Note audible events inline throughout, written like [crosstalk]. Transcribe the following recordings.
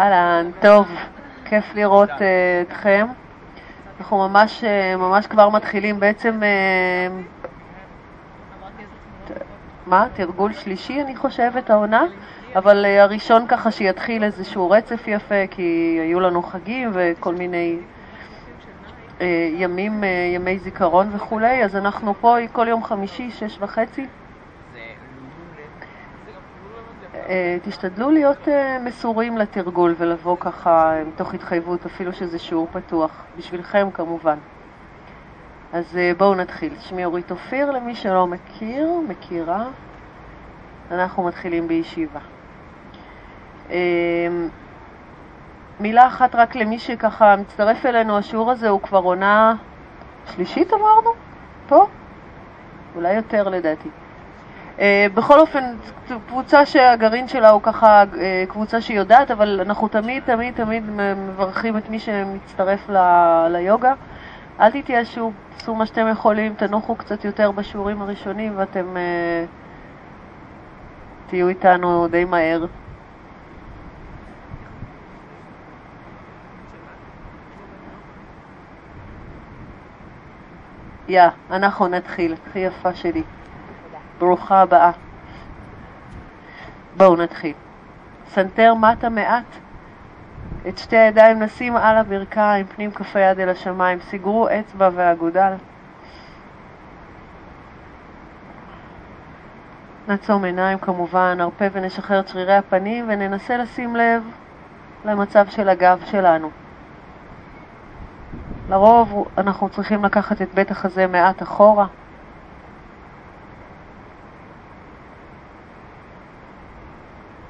אהלן, טוב, כיף לראות uh, אתכם. אנחנו ממש, uh, ממש כבר מתחילים בעצם, uh, מה? תרגול שלישי אני חושבת העונה, אבל uh, הראשון ככה שיתחיל איזשהו רצף יפה, כי היו לנו חגים וכל מיני uh, ימים, uh, ימי זיכרון וכולי, אז אנחנו פה כל יום חמישי, שש וחצי. תשתדלו להיות מסורים לתרגול ולבוא ככה מתוך התחייבות, אפילו שזה שיעור פתוח, בשבילכם כמובן. אז בואו נתחיל. שמי אורית אופיר, למי שלא מכיר, מכירה. אנחנו מתחילים בישיבה. מילה אחת רק למי שככה מצטרף אלינו, השיעור הזה הוא כבר עונה שלישית אמרנו? פה? אולי יותר לדעתי. Uh, בכל אופן, קבוצה שהגרעין שלה הוא ככה uh, קבוצה שיודעת, אבל אנחנו תמיד תמיד תמיד מברכים את מי שמצטרף ל- ליוגה. אל תתייאשו, עשו מה שאתם יכולים, תנוחו קצת יותר בשיעורים הראשונים ואתם uh, תהיו איתנו די מהר. יא, yeah, אנחנו נתחיל, הכי יפה שלי. ברוכה הבאה. בואו נתחיל. סנטר מטה מעט. את שתי הידיים נשים על הברכיים, פנים כף היד אל השמיים. סגרו אצבע ואגודל. נעצום עיניים כמובן, נרפה ונשחרר את שרירי הפנים וננסה לשים לב למצב של הגב שלנו. לרוב אנחנו צריכים לקחת את בית החזה מעט אחורה.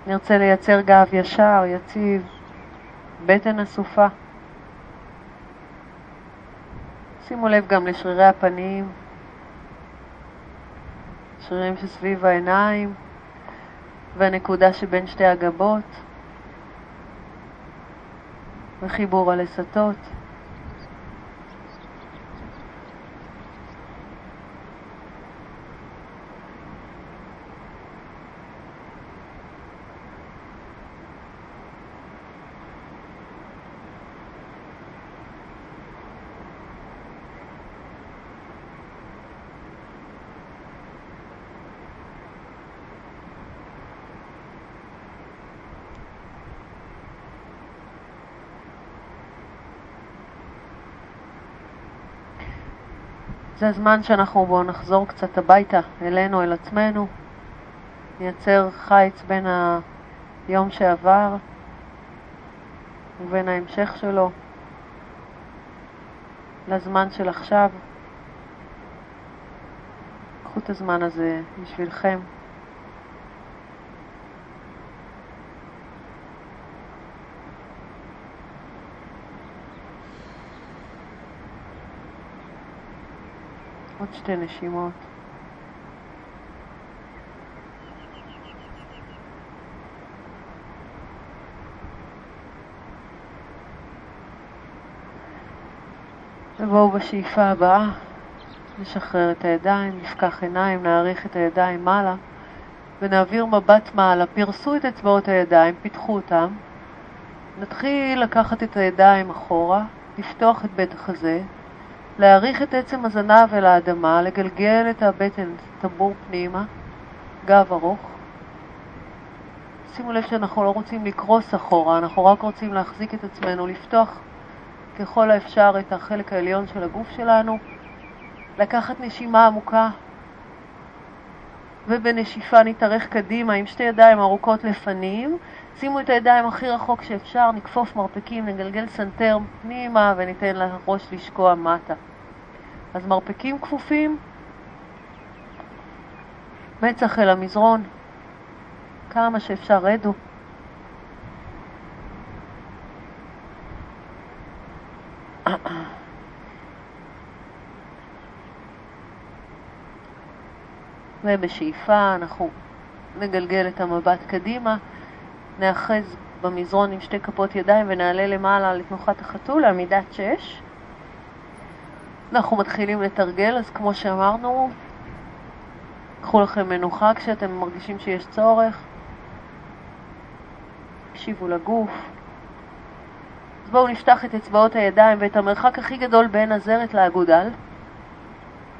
נרצה לייצר גב ישר, יציב, בטן אסופה. שימו לב גם לשרירי הפנים, שרירים שסביב העיניים והנקודה שבין שתי הגבות וחיבור הלסתות. זה הזמן שאנחנו בואו נחזור קצת הביתה, אלינו, אל עצמנו, נייצר חיץ בין היום שעבר ובין ההמשך שלו לזמן של עכשיו. קחו את הזמן הזה בשבילכם. עוד שתי נשימות. ובואו בשאיפה הבאה, נשחרר את הידיים, נפקח עיניים, נעריך את הידיים מעלה ונעביר מבט מעלה. פרסו את אצבעות הידיים, פיתחו אותם. נתחיל לקחת את הידיים אחורה, לפתוח את בית החזה, להעריך את עצם הזנב אל האדמה, לגלגל את הבטן, טבור פנימה, גב ארוך. שימו לב שאנחנו לא רוצים לקרוס אחורה, אנחנו רק רוצים להחזיק את עצמנו, לפתוח ככל האפשר את החלק העליון של הגוף שלנו, לקחת נשימה עמוקה, ובנשיפה נתארך קדימה עם שתי ידיים ארוכות לפנים. שימו את הידיים הכי רחוק שאפשר, נכפוף מרפקים, נגלגל סנטר פנימה וניתן לראש לשקוע מטה. אז מרפקים כפופים, מצח אל המזרון, כמה שאפשר רדו. ובשאיפה אנחנו נגלגל את המבט קדימה, נאחז במזרון עם שתי כפות ידיים ונעלה למעלה לתנוחת החתול לעמידת שש. אנחנו מתחילים לתרגל, אז כמו שאמרנו, קחו לכם מנוחה כשאתם מרגישים שיש צורך. תקשיבו לגוף. אז בואו נפתח את אצבעות הידיים ואת המרחק הכי גדול בין הזרת לאגודל.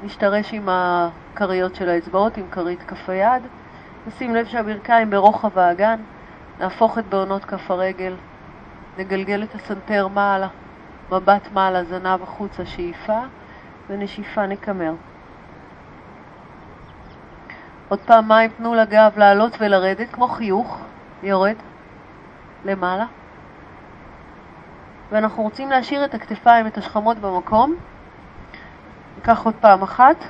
נשתרש עם הכריות של האצבעות, עם כרית כף היד. נשים לב שהברכיים ברוחב האגן. נהפוך את בעונות כף הרגל. נגלגל את הסנטר מעלה. מבט מעלה, זנב החוצה, שאיפה, ונשיפה נקמר. עוד פעם מים תנו לגב לעלות ולרדת, כמו חיוך, יורד למעלה. ואנחנו רוצים להשאיר את הכתפיים, את השכמות במקום. ניקח עוד פעם אחת.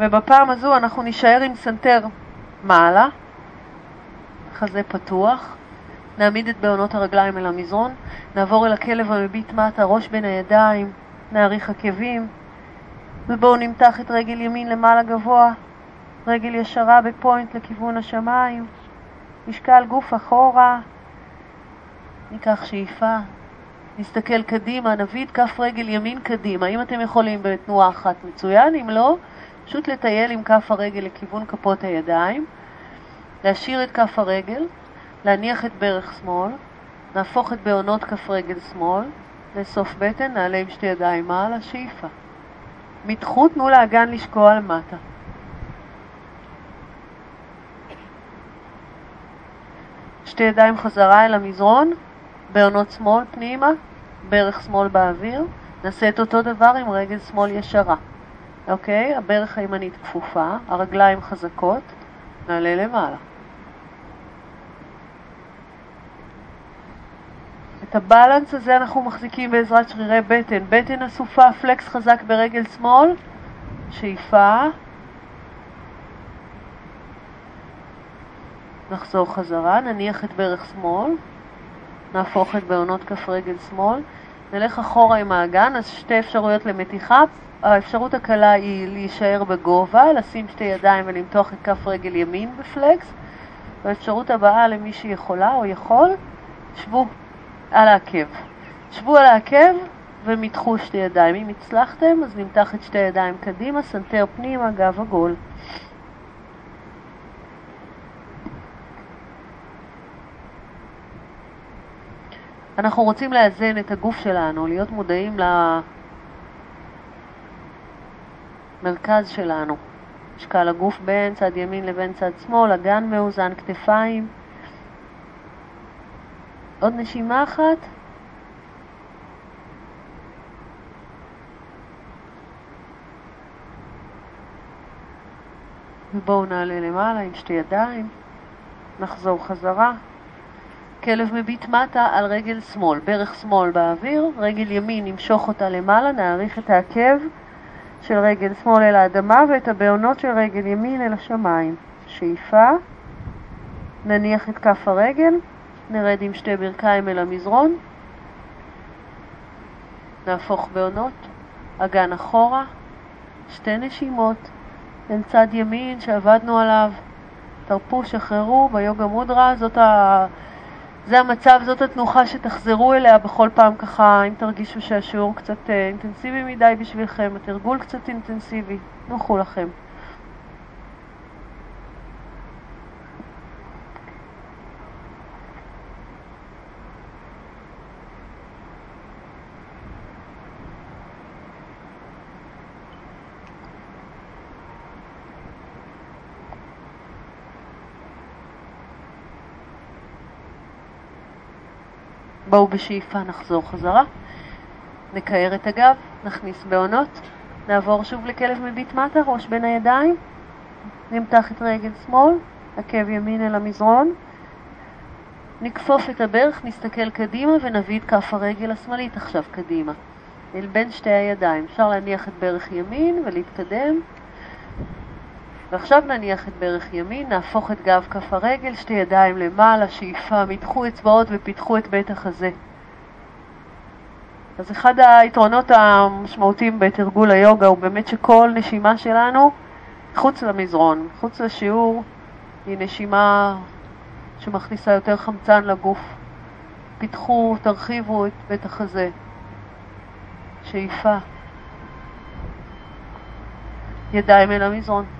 ובפעם הזו אנחנו נישאר עם סנטר מעלה, חזה פתוח, נעמיד את בהונות הרגליים אל המזרון, נעבור אל הכלב המביט מטה, ראש בין הידיים, נאריך עקבים, ובואו נמתח את רגל ימין למעלה גבוה, רגל ישרה בפוינט לכיוון השמיים, משקל גוף אחורה, ניקח שאיפה, נסתכל קדימה, נביא את כף רגל ימין קדימה. אם אתם יכולים בתנועה אחת מצוין, אם לא, פשוט לטייל עם כף הרגל לכיוון כפות הידיים, להשאיר את כף הרגל, להניח את ברך שמאל, נהפוך את בעונות כף רגל שמאל, לאסוף בטן, נעלה עם שתי ידיים מעלה, שאיפה. מתחו, תנו לאגן לשקוע למטה. שתי ידיים חזרה אל המזרון, בעונות שמאל פנימה, ברך שמאל באוויר. נעשה את אותו דבר עם רגל שמאל ישרה. אוקיי? הברך הימנית כפופה, הרגליים חזקות, נעלה למעלה. את הבלנס הזה אנחנו מחזיקים בעזרת שרירי בטן. בטן אסופה, פלקס חזק ברגל שמאל, שאיפה. נחזור חזרה, נניח את ברך שמאל, נהפוך את בעונות כף רגל שמאל, נלך אחורה עם האגן, אז שתי אפשרויות למתיחה. האפשרות הקלה היא להישאר בגובה, לשים שתי ידיים ולמתוח את כף רגל ימין בפלקס. והאפשרות הבאה למי שיכולה או יכול, שבו על העקב. שבו על העקב ומתחו שתי ידיים. אם הצלחתם, אז נמתח את שתי ידיים קדימה, סנטר פנימה, גב עגול. אנחנו רוצים לאזן את הגוף שלנו, להיות מודעים למרכז שלנו. משקל הגוף בין צד ימין לבין צד שמאל, אגן מאוזן, כתפיים. עוד נשימה אחת. ובואו נעלה למעלה עם שתי ידיים, נחזור חזרה. כלב מביט מטה על רגל שמאל, ברך שמאל באוויר, רגל ימין נמשוך אותה למעלה, נעריך את העקב של רגל שמאל אל האדמה ואת הבעונות של רגל ימין אל השמיים. שאיפה, נניח את כף הרגל, נרד עם שתי ברכיים אל המזרון, נהפוך בעונות, אגן אחורה, שתי נשימות, אל צד ימין שעבדנו עליו, תרפו, שחררו, ביוגה מודרה, זאת ה... זה המצב, זאת התנוחה שתחזרו אליה בכל פעם ככה, אם תרגישו שהשיעור קצת אה, אינטנסיבי מדי בשבילכם, התרגול קצת אינטנסיבי, נוחו לכם. בואו בשאיפה נחזור חזרה, נקער את הגב, נכניס בעונות, נעבור שוב לכלב מביט מטה, ראש בין הידיים, נמתח את רגל שמאל, עקב ימין אל המזרון, נכפוף את הברך, נסתכל קדימה ונביא את כף הרגל השמאלית עכשיו קדימה, אל בין שתי הידיים. אפשר להניח את ברך ימין ולהתקדם. ועכשיו נניח את ברך ימין, נהפוך את גב כף הרגל, שתי ידיים למעלה, שאיפה, מתחו אצבעות ופיתחו את בית החזה. אז אחד היתרונות המשמעותיים בתרגול היוגה הוא באמת שכל נשימה שלנו חוץ למזרון, חוץ לשיעור, היא נשימה שמכניסה יותר חמצן לגוף. פיתחו, תרחיבו את בית החזה. שאיפה. ידיים אל המזרון.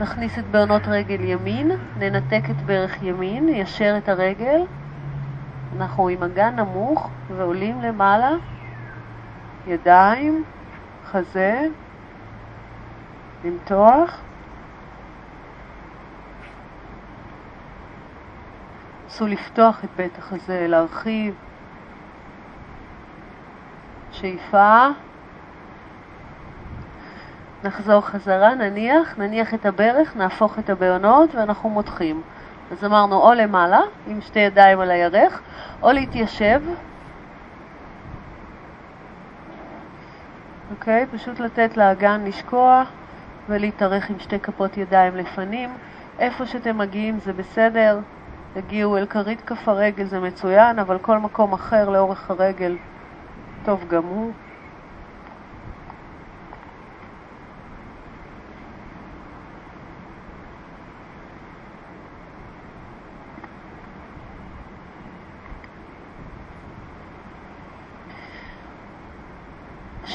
נכניס את בעונות רגל ימין, ננתק את ברך ימין, ניישר את הרגל. אנחנו עם אגן נמוך ועולים למעלה, ידיים, חזה, למתוח. נסו לפתוח את בית החזה, להרחיב. שאיפה. נחזור חזרה, נניח, נניח את הברך, נהפוך את הבעונות ואנחנו מותחים. אז אמרנו או למעלה, עם שתי ידיים על הירך, או להתיישב. אוקיי? פשוט לתת לאגן לשקוע ולהתארך עם שתי כפות ידיים לפנים. איפה שאתם מגיעים זה בסדר, תגיעו אל כרית כף הרגל זה מצוין, אבל כל מקום אחר לאורך הרגל טוב גם הוא.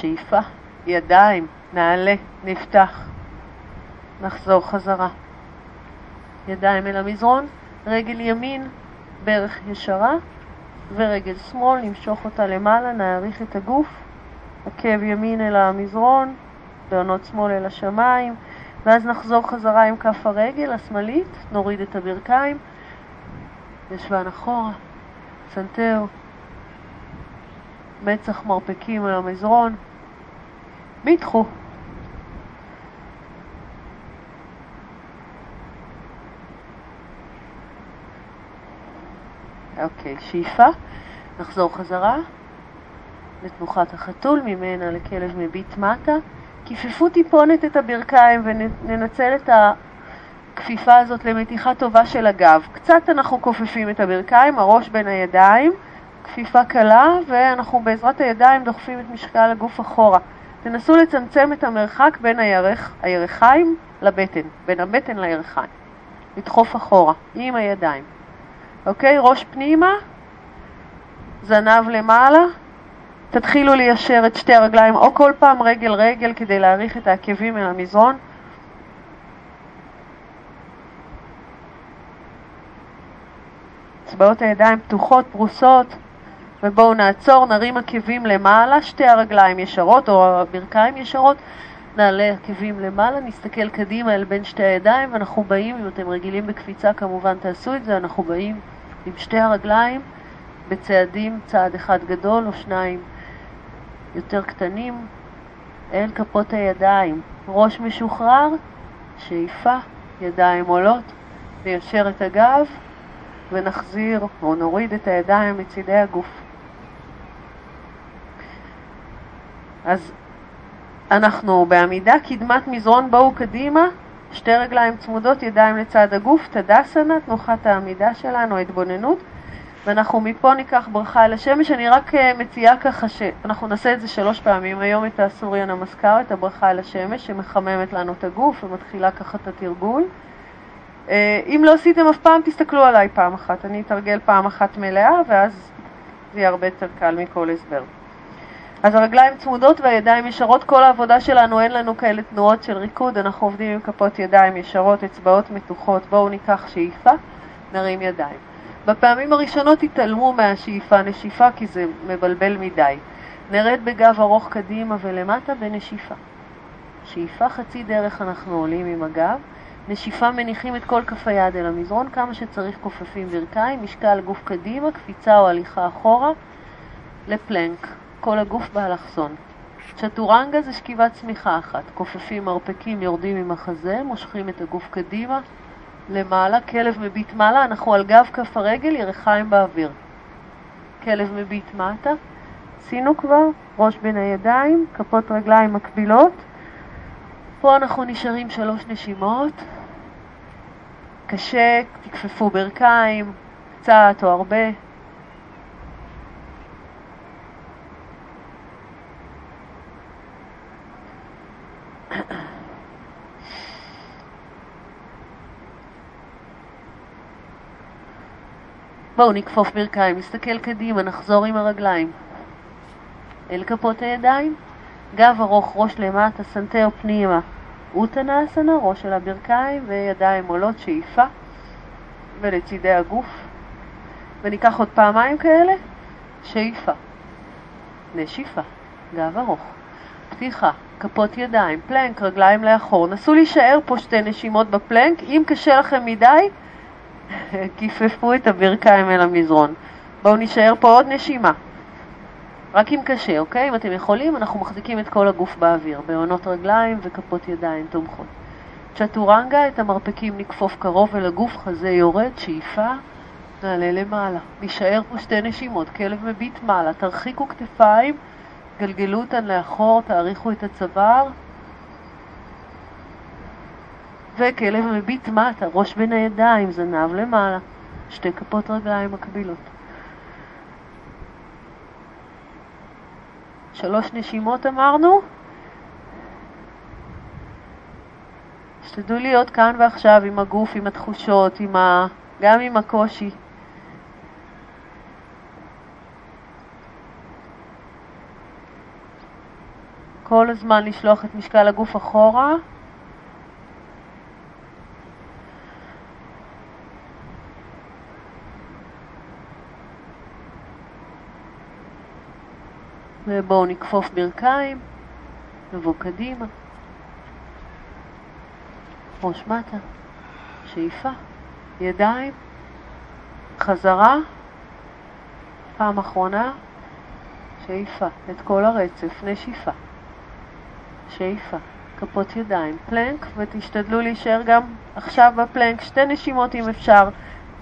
שאיפה, ידיים, נעלה, נפתח, נחזור חזרה. ידיים אל המזרון, רגל ימין, ברך ישרה, ורגל שמאל, נמשוך אותה למעלה, נעריך את הגוף, עקב ימין אל המזרון, בעונות שמאל אל השמיים, ואז נחזור חזרה עם כף הרגל השמאלית, נוריד את הברכיים, ישבן אחורה, סנטר, מצח מרפקים על המזרון, בית חזה. אוקיי, שאיפה, נחזור חזרה לתנוחת החתול, ממנה לכלב מביט מטה. כיפפו טיפונת את הברכיים וננצל את הכפיפה הזאת למתיחה טובה של הגב. קצת אנחנו כופפים את הברכיים, הראש בין הידיים, כפיפה קלה, ואנחנו בעזרת הידיים דוחפים את משקל הגוף אחורה. תנסו לצמצם את המרחק בין הירך, הירכיים לבטן, בין הבטן לירכיים. לדחוף אחורה, עם הידיים. אוקיי? ראש פנימה, זנב למעלה. תתחילו ליישר את שתי הרגליים, או כל פעם רגל רגל כדי להאריך את העקבים אל המזרון. אצבעות הידיים פתוחות, פרוסות. ובואו נעצור, נרים עקבים למעלה, שתי הרגליים ישרות או הברכיים ישרות, נעלה עקבים למעלה, נסתכל קדימה אל בין שתי הידיים ואנחנו באים, אם אתם רגילים בקפיצה כמובן תעשו את זה, אנחנו באים עם שתי הרגליים בצעדים, צעד אחד גדול או שניים יותר קטנים אל כפות הידיים, ראש משוחרר, שאיפה, ידיים עולות, ניישר את הגב ונחזיר או נוריד את הידיים מצידי הגוף. אז אנחנו בעמידה, קדמת מזרון, בואו קדימה, שתי רגליים צמודות, ידיים לצד הגוף, תדסנה, תנוחת העמידה שלנו, התבוננות, ואנחנו מפה ניקח ברכה אל השמש. אני רק אה, מציעה ככה שאנחנו נעשה את זה שלוש פעמים היום, את הסוריאן המזכר, את הברכה אל השמש, שמחממת לנו את הגוף ומתחילה ככה את התרגול. אה, אם לא עשיתם אף פעם, תסתכלו עליי פעם אחת. אני אתרגל פעם אחת מלאה, ואז זה יהיה הרבה יותר קל מכל הסבר. אז הרגליים צמודות והידיים ישרות, כל העבודה שלנו, אין לנו כאלה תנועות של ריקוד, אנחנו עובדים עם כפות ידיים ישרות, אצבעות מתוחות, בואו ניקח שאיפה, נרים ידיים. בפעמים הראשונות תתעלמו מהשאיפה נשיפה כי זה מבלבל מדי. נרד בגב ארוך קדימה ולמטה בנשיפה. שאיפה חצי דרך אנחנו עולים עם הגב, נשיפה מניחים את כל כף היד אל המזרון, כמה שצריך כופפים ברכיים, משקל גוף קדימה, קפיצה או הליכה אחורה, לפלנק. כל הגוף באלכסון. צ'טורנגה זה שכיבת צמיחה אחת. כופפים מרפקים, יורדים עם החזה, מושכים את הגוף קדימה, למעלה, כלב מביט מעלה, אנחנו על גב כף הרגל, ירחיים באוויר. כלב מביט מטה, עשינו כבר, ראש בין הידיים, כפות רגליים מקבילות. פה אנחנו נשארים שלוש נשימות. קשה, תכפפו ברכיים, קצת או הרבה. בואו נכפוף ברכיים, נסתכל קדימה, נחזור עם הרגליים. אל כפות הידיים, גב ארוך, ראש למטה, סנטר פנימה. אוטנאסנה, ראש אל הברכיים וידיים עולות, שאיפה, ולצידי הגוף. וניקח עוד פעמיים כאלה, שאיפה, נשיפה, גב ארוך, פתיחה, כפות ידיים, פלנק, רגליים לאחור. נסו להישאר פה שתי נשימות בפלנק, אם קשה לכם מדי, [laughs] כיפפו את הברכיים אל המזרון. בואו נשאר פה עוד נשימה. רק אם קשה, אוקיי? אם אתם יכולים, אנחנו מחזיקים את כל הגוף באוויר, בעונות רגליים וכפות ידיים תומכות. צ'טורנגה, את המרפקים נכפוף קרוב אל הגוף, חזה יורד, שאיפה, נעלה למעלה. נשאר פה שתי נשימות, כלב מביט מעלה, תרחיקו כתפיים, גלגלו אותן לאחור, תאריכו את הצוואר. וכלב מביט מטה, ראש בין הידיים, זנב למעלה, שתי כפות רגליים מקבילות. שלוש נשימות אמרנו. תשתדלו להיות כאן ועכשיו עם הגוף, עם התחושות, עם ה... גם עם הקושי. כל הזמן לשלוח את משקל הגוף אחורה. ובואו נכפוף ברכיים, נבוא קדימה, ראש מטה, שאיפה, ידיים, חזרה, פעם אחרונה, שאיפה, את כל הרצף, נשיפה, שאיפה, כפות ידיים, פלנק, ותשתדלו להישאר גם עכשיו בפלנק, שתי נשימות אם אפשר,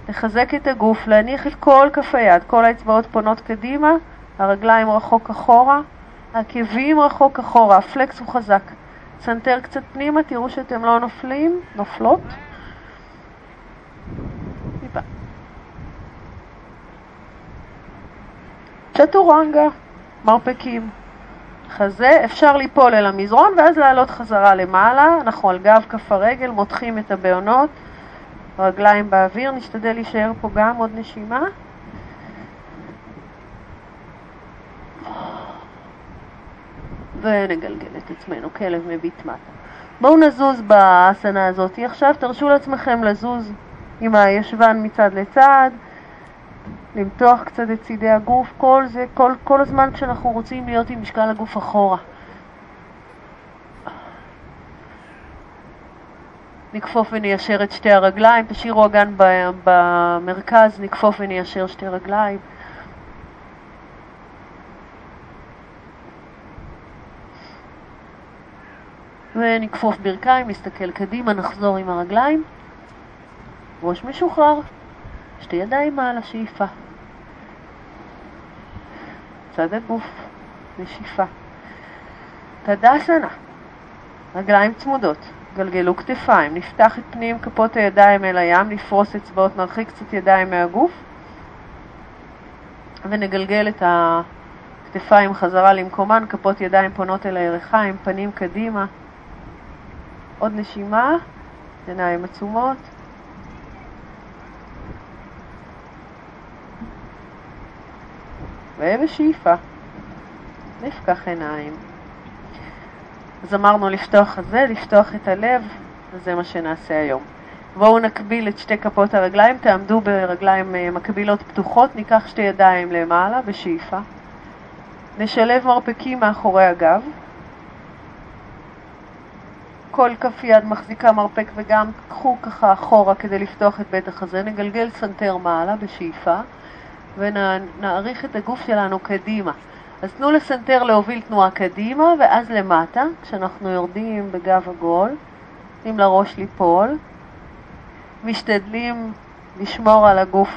לחזק את הגוף, להניח את כל כף היד, כל האצבעות פונות קדימה, הרגליים רחוק אחורה, העקבים רחוק אחורה, ה flex הוא חזק. סנטר קצת פנימה, תראו שאתם לא נופלים, נופלות. צ'טורנגה, מרפקים. חזה, אפשר ליפול אל המזרון ואז לעלות חזרה למעלה. אנחנו על גב כף הרגל, מותחים את הבעונות, רגליים באוויר, נשתדל להישאר פה גם עוד נשימה. ונגלגל את עצמנו, כלב מביט מטה. בואו נזוז באסנה הזאת עכשיו, תרשו לעצמכם לזוז עם הישבן מצד לצד, למתוח קצת את צידי הגוף, כל זה, כל, כל הזמן כשאנחנו רוצים להיות עם משקל הגוף אחורה. נכפוף וניישר את שתי הרגליים, תשאירו אגן במרכז, נכפוף וניישר שתי רגליים. ונכפוף ברכיים, נסתכל קדימה, נחזור עם הרגליים. ראש משוחרר, שתי ידיים מעל השאיפה. צד הגוף, נשיפה. תדסנה, רגליים צמודות, גלגלו כתפיים, נפתח את פנים כפות הידיים אל הים, נפרוס אצבעות, נרחיק קצת ידיים מהגוף ונגלגל את הכתפיים חזרה למקומן, כפות ידיים פונות אל הירכיים, פנים קדימה. עוד נשימה, עיניים עצומות. ובשאיפה, נפקח עיניים. אז אמרנו לפתוח חזה, לפתוח את הלב, וזה מה שנעשה היום. בואו נקביל את שתי כפות הרגליים, תעמדו ברגליים אה, מקבילות פתוחות, ניקח שתי ידיים למעלה בשאיפה. נשלב מרפקים מאחורי הגב. כל כף יד מחזיקה מרפק וגם קחו ככה אחורה כדי לפתוח את בית החזה, נגלגל סנטר מעלה בשאיפה ונאריך את הגוף שלנו קדימה. אז תנו לסנטר להוביל תנועה קדימה ואז למטה, כשאנחנו יורדים בגב עגול, נותנים לראש ליפול, משתדלים לשמור על הגוף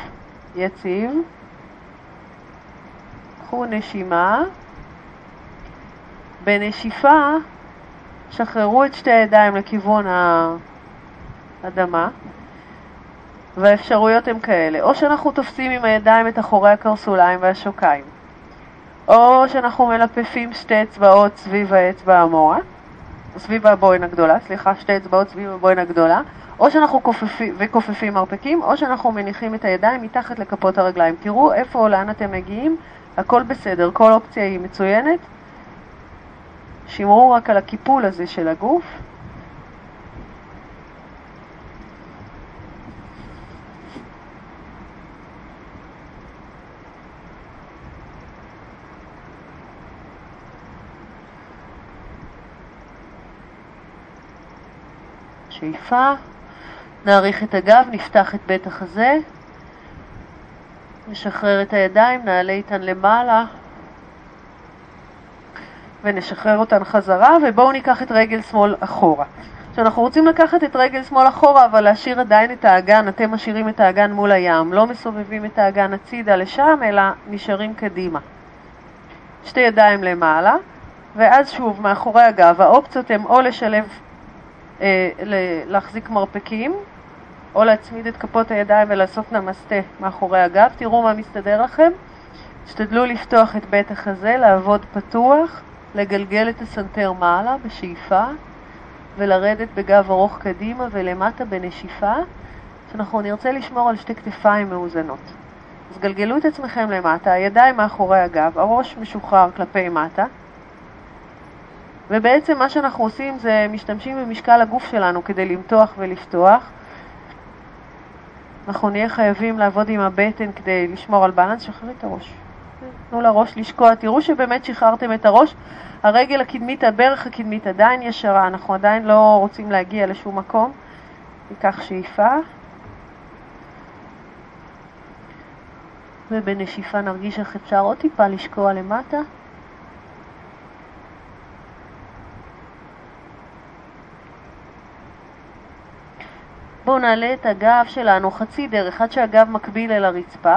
יציב. קחו נשימה, בנשיפה שחררו את שתי הידיים לכיוון האדמה, והאפשרויות הן כאלה, או שאנחנו תופסים עם הידיים את אחורי הקרסוליים והשוקיים, או שאנחנו מלפפים שתי אצבעות סביב האצבע המורה, סביב הבוין הגדולה, סליחה, שתי אצבעות סביב הבוין הגדולה, או שאנחנו כופפים, וכופפים מרפקים, או שאנחנו מניחים את הידיים מתחת לכפות הרגליים. תראו איפה או לאן אתם מגיעים, הכל בסדר, כל אופציה היא מצוינת. שמרו רק על הקיפול הזה של הגוף, שאיפה. נעריך את הגב, נפתח את בית החזה. נשחרר את הידיים, נעלה איתן למעלה. ונשחרר אותן חזרה, ובואו ניקח את רגל שמאל אחורה. עכשיו אנחנו רוצים לקחת את רגל שמאל אחורה, אבל להשאיר עדיין את האגן, אתם משאירים את האגן מול הים, לא מסובבים את האגן הצידה לשם, אלא נשארים קדימה. שתי ידיים למעלה, ואז שוב, מאחורי הגב, האופציות הן או לשלב, להחזיק מרפקים, או להצמיד את כפות הידיים ולעשות נמסטה מאחורי הגב. תראו מה מסתדר לכם. תשתדלו לפתוח את בית החזה, לעבוד פתוח, לגלגל את הסנטר מעלה בשאיפה, ולרדת בגב ארוך קדימה ולמטה בנשיפה, שאנחנו נרצה לשמור על שתי כתפיים מאוזנות. אז גלגלו את עצמכם למטה, הידיים מאחורי הגב, הראש משוחרר כלפי מטה, ובעצם מה שאנחנו עושים זה משתמשים במשקל הגוף שלנו כדי למתוח ולפתוח. אנחנו נהיה חייבים לעבוד עם הבטן כדי לשמור על בלנס, שחררי את הראש. תנו לראש לשקוע, תראו שבאמת שחררתם את הראש. הרגל הקדמית, הברך הקדמית עדיין ישרה, אנחנו עדיין לא רוצים להגיע לשום מקום. ניקח שאיפה. ובנשיפה נרגיש איך אפשר עוד טיפה לשקוע למטה. בואו נעלה את הגב שלנו חצי דרך עד שהגב מקביל אל הרצפה.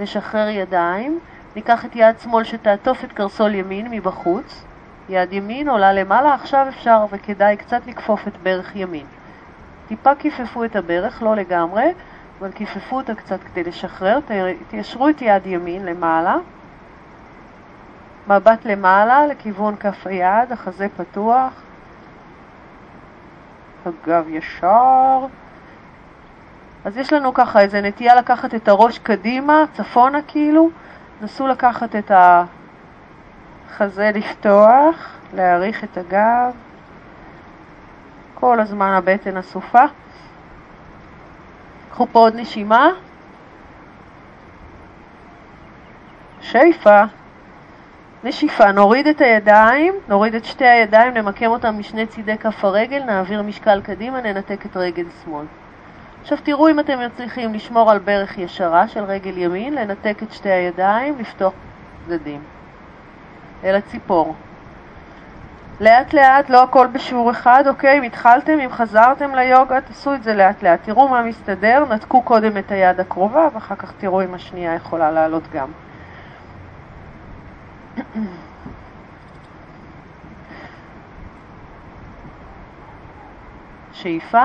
נשחרר ידיים, ניקח את יד שמאל שתעטוף את קרסול ימין מבחוץ, יד ימין עולה למעלה, עכשיו אפשר וכדאי קצת לכפוף את ברך ימין. טיפה כיפפו את הברך, לא לגמרי, אבל כיפפו אותה קצת כדי לשחרר, תיישרו את יד ימין למעלה, מבט למעלה לכיוון כף היד, החזה פתוח, הגב ישר. אז יש לנו ככה איזה נטייה לקחת את הראש קדימה, צפונה כאילו, נסו לקחת את החזה לפתוח, להעריך את הגב, כל הזמן הבטן אסופה. קחו פה עוד נשימה. שאיפה. נשיפה, נוריד את הידיים, נוריד את שתי הידיים, נמקם אותם משני צידי כף הרגל, נעביר משקל קדימה, ננתק את רגל שמאל. עכשיו תראו אם אתם מצליחים לשמור על ברך ישרה של רגל ימין, לנתק את שתי הידיים, לפתוח צדדים אל הציפור. לאט לאט, לא הכל בשיעור אחד, אוקיי? אם התחלתם, אם חזרתם ליוגה, תעשו את זה לאט לאט. תראו מה מסתדר, נתקו קודם את היד הקרובה, ואחר כך תראו אם השנייה יכולה לעלות גם. [clears throat] שאיפה,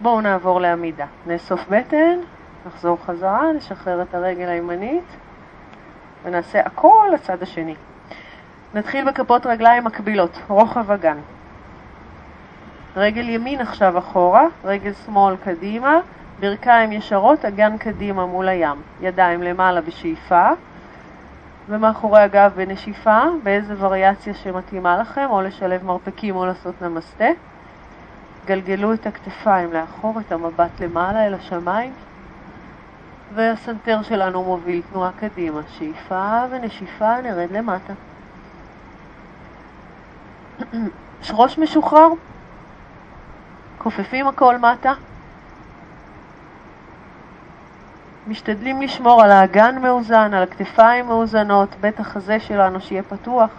בואו נעבור לעמידה. נאסוף בטן, נחזור חזרה, נשחרר את הרגל הימנית ונעשה הכל לצד השני. נתחיל בכפות רגליים מקבילות, רוחב אגן. רגל ימין עכשיו אחורה, רגל שמאל קדימה, ברכיים ישרות, אגן קדימה מול הים. ידיים למעלה בשאיפה, ומאחורי הגב בנשיפה, באיזה וריאציה שמתאימה לכם, או לשלב מרפקים או לעשות נמסטה. גלגלו את הכתפיים לאחור, את המבט למעלה אל השמיים, והסנטר שלנו מוביל תנועה קדימה. שאיפה ונשיפה, נרד למטה. [clears throat] ראש משוחרר, כופפים הכל מטה. משתדלים לשמור על האגן מאוזן, על הכתפיים מאוזנות, בית החזה שלנו שיהיה פתוח.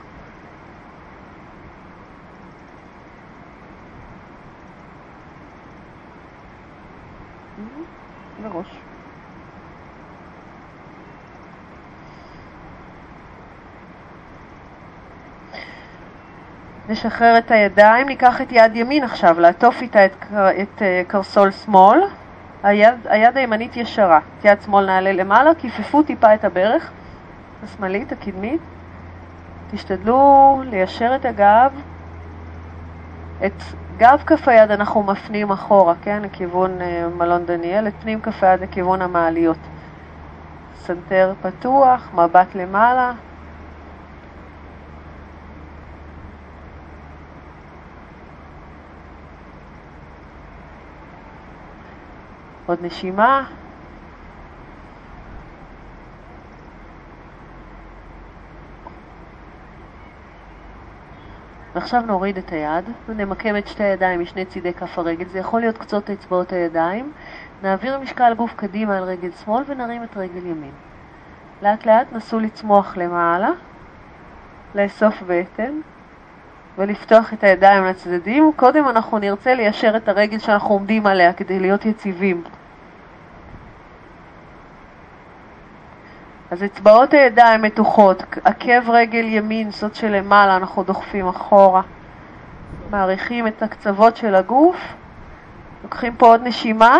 וראש. נשחרר את הידיים, ניקח את יד ימין עכשיו, לעטוף איתה את, את אה, קרסול שמאל. היד, היד הימנית ישרה, יד שמאל נעלה למעלה, כיפפו טיפה את הברך, השמאלית, הקדמית. תשתדלו ליישר את הגב, את גב כף היד אנחנו מפנים אחורה, כן, לכיוון uh, מלון דניאל, את פנים כף היד לכיוון המעליות. סנטר פתוח, מבט למעלה. עוד נשימה. ועכשיו נוריד את היד ונמקם את שתי הידיים משני צידי כף הרגל, זה יכול להיות קצות אצבעות הידיים. נעביר משקל גוף קדימה על רגל שמאל ונרים את רגל ימין. לאט לאט נסו לצמוח למעלה, לאסוף בטן ולפתוח את הידיים לצדדים. קודם אנחנו נרצה ליישר את הרגל שאנחנו עומדים עליה כדי להיות יציבים. אז אצבעות הידיים מתוחות, עקב רגל ימין, זאת שלמעלה, אנחנו דוחפים אחורה. מעריכים את הקצוות של הגוף. לוקחים פה עוד נשימה.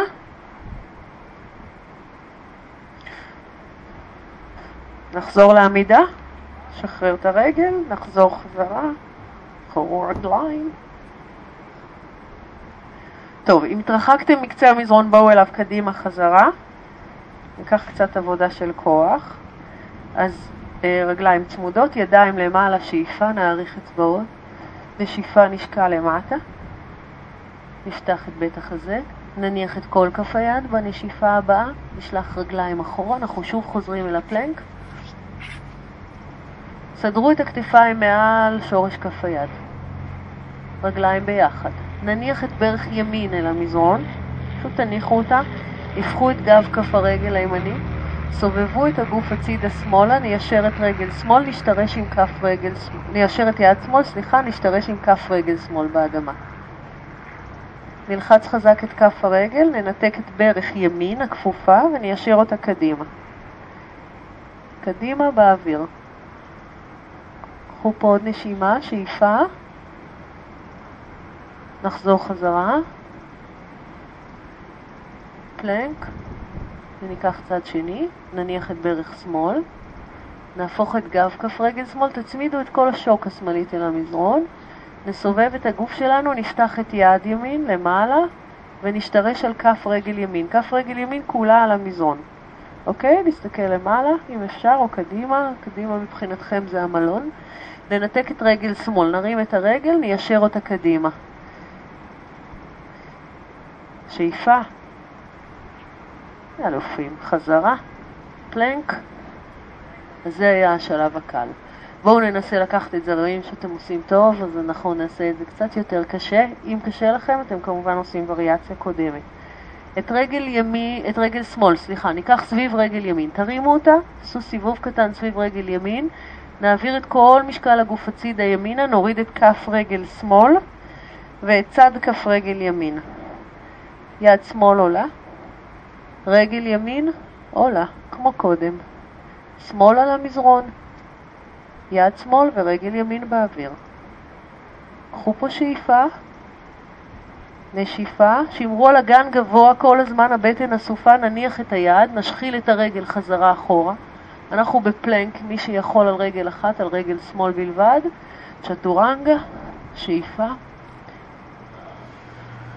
נחזור לעמידה, שחרר את הרגל, נחזור חזרה, forward line. טוב, אם התרחקתם מקצה המזרון, בואו אליו קדימה חזרה. ניקח קצת עבודה של כוח. אז אה, רגליים צמודות, ידיים למעלה, שאיפה, נאריך אצבעות. נשיפה נשקע למטה. נפתח את בית החזה. נניח את כל כף היד בנשיפה הבאה, נשלח רגליים אחורה, אנחנו שוב חוזרים אל הפלנק. סדרו את הכתפיים מעל שורש כף היד. רגליים ביחד. נניח את ברך ימין אל המזרון, פשוט תניחו אותה, הפכו את גב כף הרגל הימני, סובבו את הגוף הצידה שמאלה, ניישר את רגל שמאל, נשתרש עם כף רגל, ניישר את יד שמאל, סליחה, נשתרש עם כף רגל שמאל באדמה. נלחץ חזק את כף הרגל, ננתק את ברך ימין הכפופה וניישר אותה קדימה. קדימה באוויר. קחו פה עוד נשימה, שאיפה. נחזור חזרה. פלנק. וניקח צד שני, נניח את ברך שמאל. נהפוך את גב כף רגל שמאל, תצמידו את כל השוק השמאלית אל המזרון. נסובב את הגוף שלנו, נפתח את יד ימין למעלה ונשתרש על כף רגל ימין. כף רגל ימין כולה על המזרון. אוקיי? נסתכל למעלה, אם אפשר, או קדימה. קדימה מבחינתכם זה המלון. ננתק את רגל שמאל, נרים את הרגל, ניישר אותה קדימה. שאיפה. אלופים. חזרה. פלנק. זה היה השלב הקל. בואו ננסה לקחת את זה, רואים שאתם עושים טוב, אז אנחנו נעשה את זה קצת יותר קשה. אם קשה לכם, אתם כמובן עושים וריאציה קודמת. את רגל ימי, את רגל שמאל, סליחה, ניקח סביב רגל ימין. תרימו אותה, עשו סיבוב קטן סביב רגל ימין, נעביר את כל משקל הגוף הצידה ימינה, נוריד את כף רגל שמאל ואת צד כף רגל ימין. יד שמאל עולה, רגל ימין עולה, כמו קודם. שמאל על המזרון, יד שמאל ורגל ימין באוויר. קחו פה שאיפה, נשיפה, שמרו על אגן גבוה כל הזמן, הבטן אסופה, נניח את היד, נשחיל את הרגל חזרה אחורה. אנחנו בפלנק, מי שיכול על רגל אחת, על רגל שמאל בלבד. צ'טורנגה, שאיפה,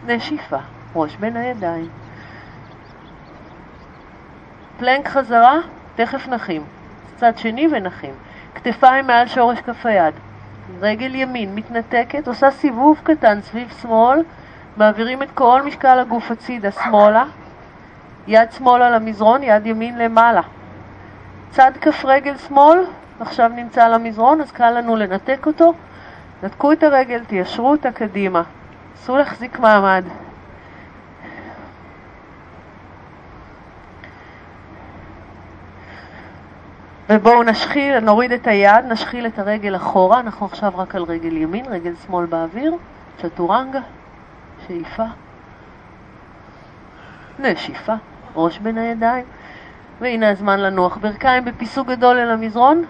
נשיפה, ראש בין הידיים. פלנק חזרה, תכף נחים. צד שני ונחים. כתפיים מעל שורש כף היד. רגל ימין מתנתקת, עושה סיבוב קטן סביב שמאל, מעבירים את כל משקל הגוף הצידה שמאלה, יד שמאל על המזרון, יד ימין למעלה. צד כף רגל שמאל, עכשיו נמצא על המזרון, אז קל לנו לנתק אותו. נתקו את הרגל, תיישרו אותה קדימה. נסו להחזיק מעמד. ובואו נשחיל, נוריד את היד, נשחיל את הרגל אחורה, אנחנו עכשיו רק על רגל ימין, רגל שמאל באוויר, צ'טורנגה, שאיפה, נשיפה, ראש בין הידיים, והנה הזמן לנוח. ברכיים בפיסוק גדול אל המזרון,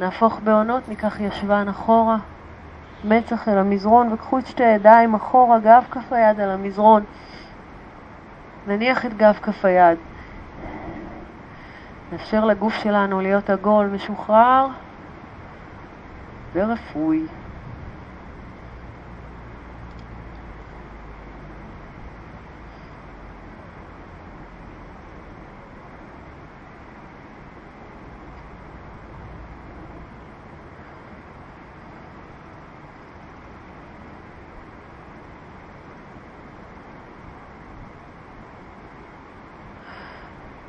נהפוך בעונות, ניקח ישבן אחורה, מצח אל המזרון, וקחו את שתי הידיים אחורה, גב כף היד על המזרון, נניח את גב כף היד. נאפשר לגוף שלנו להיות עגול, משוחרר ורפוי.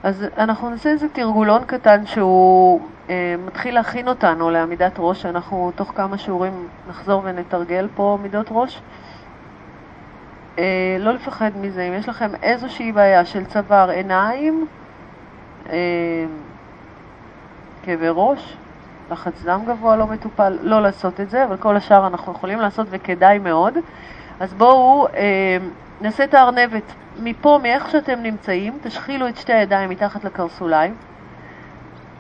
אז אנחנו נעשה איזה תרגולון קטן שהוא אה, מתחיל להכין אותנו לעמידת ראש, אנחנו תוך כמה שיעורים נחזור ונתרגל פה מידות ראש. אה, לא לפחד מזה, אם יש לכם איזושהי בעיה של צוואר עיניים, כאבי ראש, לחץ דם גבוה לא מטופל, לא לעשות את זה, אבל כל השאר אנחנו יכולים לעשות וכדאי מאוד. אז בואו אה, נעשה את הארנבת. מפה, מאיך שאתם נמצאים, תשחילו את שתי הידיים מתחת לקרסוליים.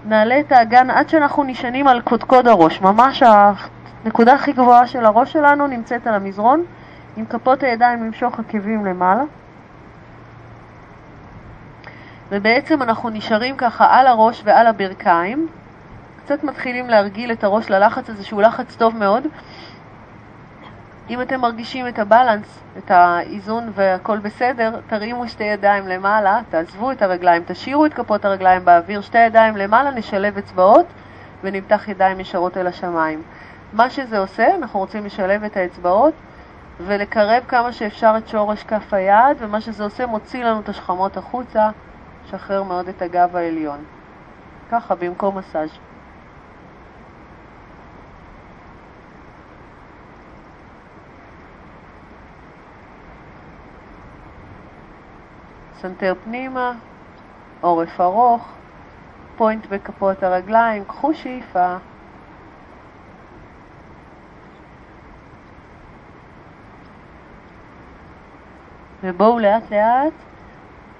נעלה את האגן עד שאנחנו נשענים על קודקוד הראש. ממש הנקודה הכי גבוהה של הראש שלנו נמצאת על המזרון, עם כפות הידיים למשוך עקבים למעלה. ובעצם אנחנו נשארים ככה על הראש ועל הברכיים. קצת מתחילים להרגיל את הראש ללחץ הזה, שהוא לחץ טוב מאוד. אם אתם מרגישים את הבלנס, את האיזון והכל בסדר, תרימו שתי ידיים למעלה, תעזבו את הרגליים, תשאירו את כפות הרגליים באוויר, שתי ידיים למעלה, נשלב אצבעות ונמתח ידיים ישרות אל השמיים. מה שזה עושה, אנחנו רוצים לשלב את האצבעות ולקרב כמה שאפשר את שורש כף היד, ומה שזה עושה מוציא לנו את השכמות החוצה, שחרר מאוד את הגב העליון. ככה, במקום מסאז'. סנטר פנימה, עורף ארוך, point בכפות הרגליים, קחו שאיפה. ובואו לאט לאט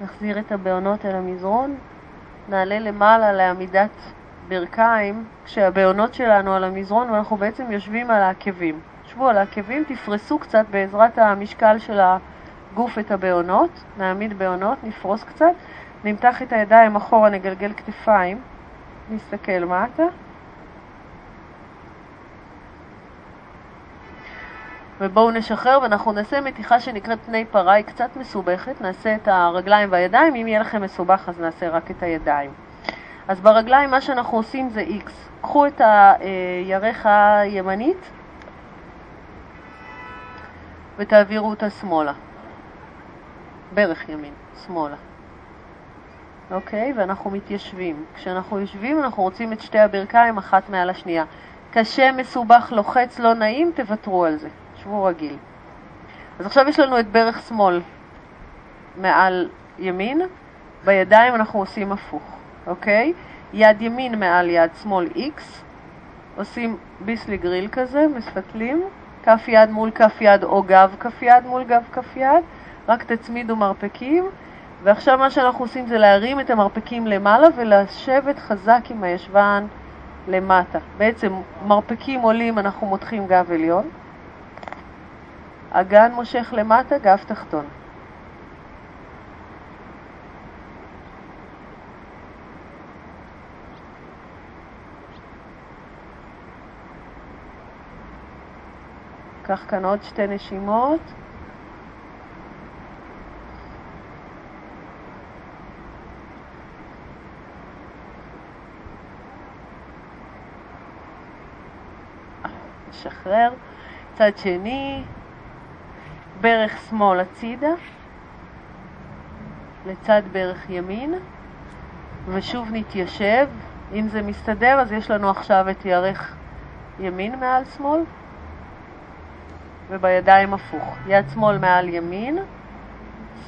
נחזיר את הבהונות אל המזרון, נעלה למעלה לעמידת ברכיים, כשהבהונות שלנו על המזרון ואנחנו בעצם יושבים על העקבים. שבו על העקבים, תפרסו קצת בעזרת המשקל של ה... גוף את הבעונות, נעמיד בעונות, נפרוס קצת, נמתח את הידיים אחורה, נגלגל כתפיים, נסתכל מטה. ובואו נשחרר ואנחנו נעשה מתיחה שנקראת פני פרה, היא קצת מסובכת, נעשה את הרגליים והידיים, אם יהיה לכם מסובך אז נעשה רק את הידיים. אז ברגליים מה שאנחנו עושים זה X. קחו את הירך הימנית ותעבירו אותה שמאלה. ברך ימין, שמאלה. אוקיי? ואנחנו מתיישבים. כשאנחנו יושבים אנחנו רוצים את שתי הברכיים אחת מעל השנייה. קשה, מסובך, לוחץ, לא נעים, תוותרו על זה. שבו רגיל. אז עכשיו יש לנו את ברך שמאל מעל ימין, בידיים אנחנו עושים הפוך, אוקיי? יד ימין מעל יד שמאל X, עושים ביסלי גריל כזה, מסתכלים, כף יד מול כף יד או גב כף יד מול גב כף יד, רק תצמידו מרפקים, ועכשיו מה שאנחנו עושים זה להרים את המרפקים למעלה ולשבת חזק עם הישבן למטה. בעצם מרפקים עולים, אנחנו מותחים גב עליון, אגן מושך למטה, גב תחתון. קח כאן עוד שתי נשימות. לשחרר. צד שני, ברך שמאל הצידה, לצד ברך ימין, ושוב נתיישב. אם זה מסתדר, אז יש לנו עכשיו את ירך ימין מעל שמאל, ובידיים הפוך. יד שמאל מעל ימין,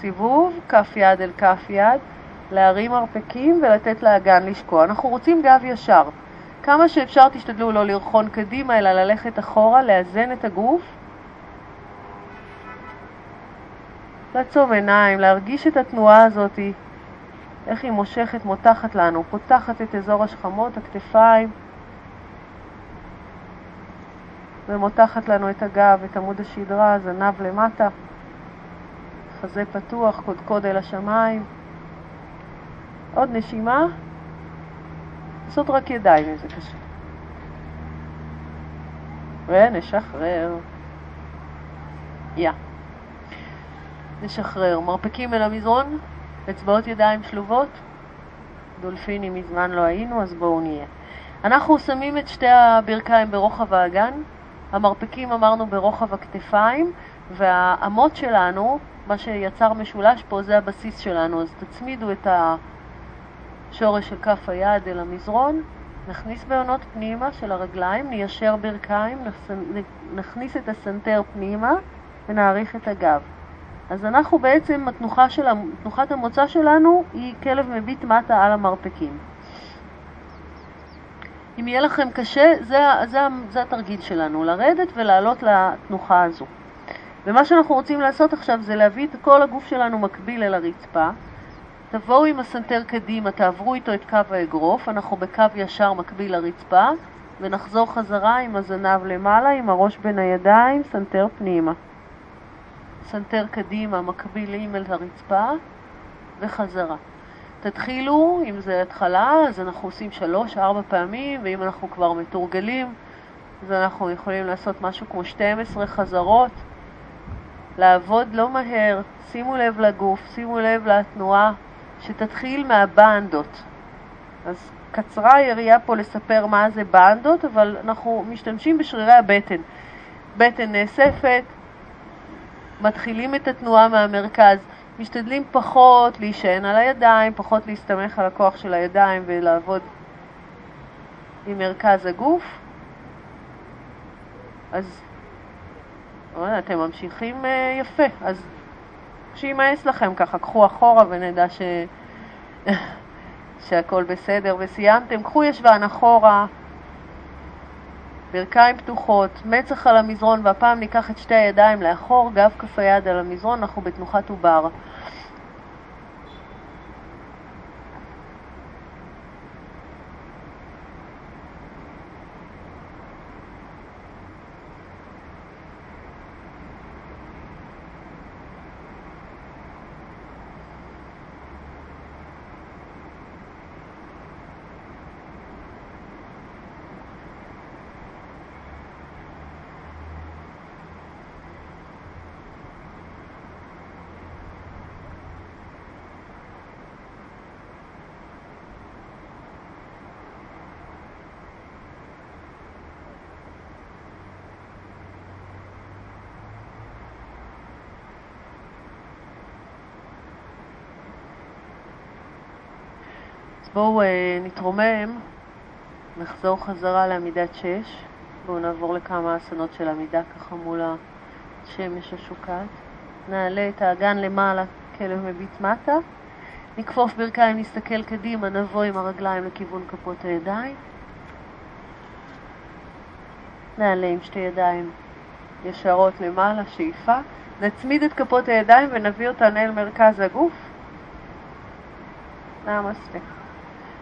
סיבוב, כף יד אל כף יד, להרים מרפקים ולתת לאגן לשקוע. אנחנו רוצים גב ישר. כמה שאפשר תשתדלו לא לרחון קדימה, אלא ללכת אחורה, לאזן את הגוף. לעצום עיניים, להרגיש את התנועה הזאת, איך היא מושכת, מותחת לנו, פותחת את אזור השכמות, הכתפיים, ומותחת לנו את הגב, את עמוד השדרה, זנב למטה, חזה פתוח, קודקוד אל השמיים. עוד נשימה. לעשות רק ידיים אם זה קשה. ונשחרר. יא. נשחרר. מרפקים אל המזרון, אצבעות ידיים שלובות. דולפינים מזמן לא היינו, אז בואו נהיה. אנחנו שמים את שתי הברכיים ברוחב האגן, המרפקים אמרנו ברוחב הכתפיים, והאמות שלנו, מה שיצר משולש פה, זה הבסיס שלנו, אז תצמידו את ה... שורש של כף היד אל המזרון, נכניס בעונות פנימה של הרגליים, ניישר ברכיים, נכניס את הסנטר פנימה ונעריך את הגב. אז אנחנו בעצם, התנוחה של, תנוחת המוצא שלנו היא כלב מביט מטה על המרפקים. אם יהיה לכם קשה, זה, זה, זה התרגיל שלנו, לרדת ולעלות לתנוחה הזו. ומה שאנחנו רוצים לעשות עכשיו זה להביא את כל הגוף שלנו מקביל אל הרצפה. תבואו עם הסנטר קדימה, תעברו איתו את קו האגרוף, אנחנו בקו ישר מקביל לרצפה, ונחזור חזרה עם הזנב למעלה, עם הראש בין הידיים, סנטר פנימה. סנטר קדימה, מקבילים אל הרצפה, וחזרה. תתחילו, אם זה התחלה, אז אנחנו עושים שלוש-ארבע פעמים, ואם אנחנו כבר מתורגלים, אז אנחנו יכולים לעשות משהו כמו 12 חזרות. לעבוד לא מהר, שימו לב לגוף, שימו לב לתנועה, שתתחיל מהבנדות. אז קצרה היריעה פה לספר מה זה בנדות, אבל אנחנו משתמשים בשרירי הבטן. בטן נאספת, מתחילים את התנועה מהמרכז, משתדלים פחות להישען על הידיים, פחות להסתמך על הכוח של הידיים ולעבוד עם מרכז הגוף. אז אתם ממשיכים uh, יפה, אז שימאס לכם ככה, קחו אחורה ונדע ש... [laughs] שהכל בסדר וסיימתם. קחו ישבן אחורה, ברכיים פתוחות, מצח על המזרון, והפעם ניקח את שתי הידיים לאחור, גב כף היד על המזרון, אנחנו בתנוחת עובר. בואו אה, נתרומם, נחזור חזרה לעמידת שש. בואו נעבור לכמה אסונות של עמידה ככה מול השמש השוקעת. נעלה את האגן למעלה, כלב מביט מטה. נכפוף ברכיים, נסתכל קדימה, נבוא עם הרגליים לכיוון כפות הידיים. נעלה עם שתי ידיים ישרות למעלה, שאיפה. נצמיד את כפות הידיים ונביא אותן אל מרכז הגוף. נמסטה.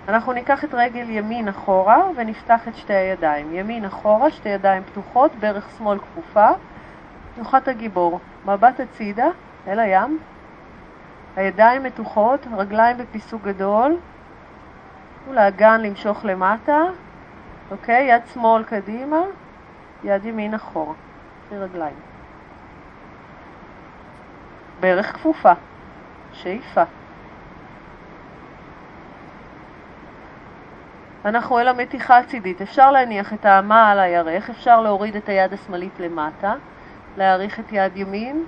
אנחנו ניקח את רגל ימין אחורה ונפתח את שתי הידיים. ימין אחורה, שתי ידיים פתוחות, ברך שמאל כפופה, תנוחת הגיבור. מבט הצידה, אל הים. הידיים מתוחות, רגליים בפיסוק גדול. ולאגן למשוך למטה. אוקיי, יד שמאל קדימה, יד ימין אחורה. רגליים. ברך כפופה. שאיפה. אנחנו אל המתיחה הצידית. אפשר להניח את האמה על הירך, אפשר להוריד את היד השמאלית למטה, להאריך את יד ימין,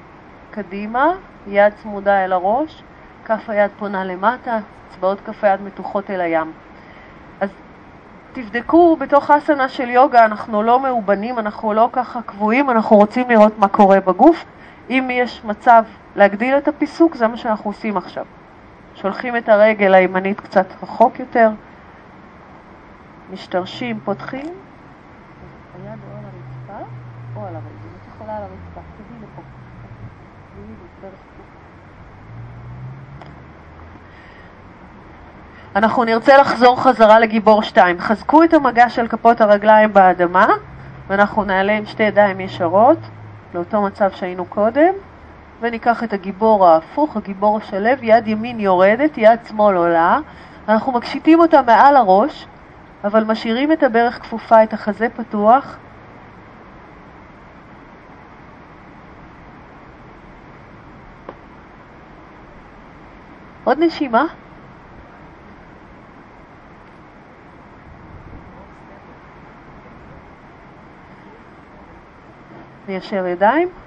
קדימה, יד צמודה אל הראש, כף היד פונה למטה, אצבעות כף היד מתוחות אל הים. אז תבדקו, בתוך אסנה של יוגה אנחנו לא מאובנים, אנחנו לא ככה קבועים, אנחנו רוצים לראות מה קורה בגוף. אם יש מצב להגדיל את הפיסוק, זה מה שאנחנו עושים עכשיו. שולחים את הרגל הימנית קצת רחוק יותר, משתרשים, פותחים, היד או על הרצפה או על הרגל. את יכולה על הרצפה, תגיעי לפה. אנחנו נרצה לחזור חזרה לגיבור 2. חזקו את המגע של כפות הרגליים באדמה, ואנחנו נעלה עם שתי ידיים ישרות, לאותו מצב שהיינו קודם, וניקח את הגיבור ההפוך, הגיבור השלב, יד ימין יורדת, יד שמאל עולה. אנחנו מקשיטים אותה מעל הראש, אבל משאירים את הברך כפופה, את החזה פתוח. עוד נשימה. ניישר ידיים.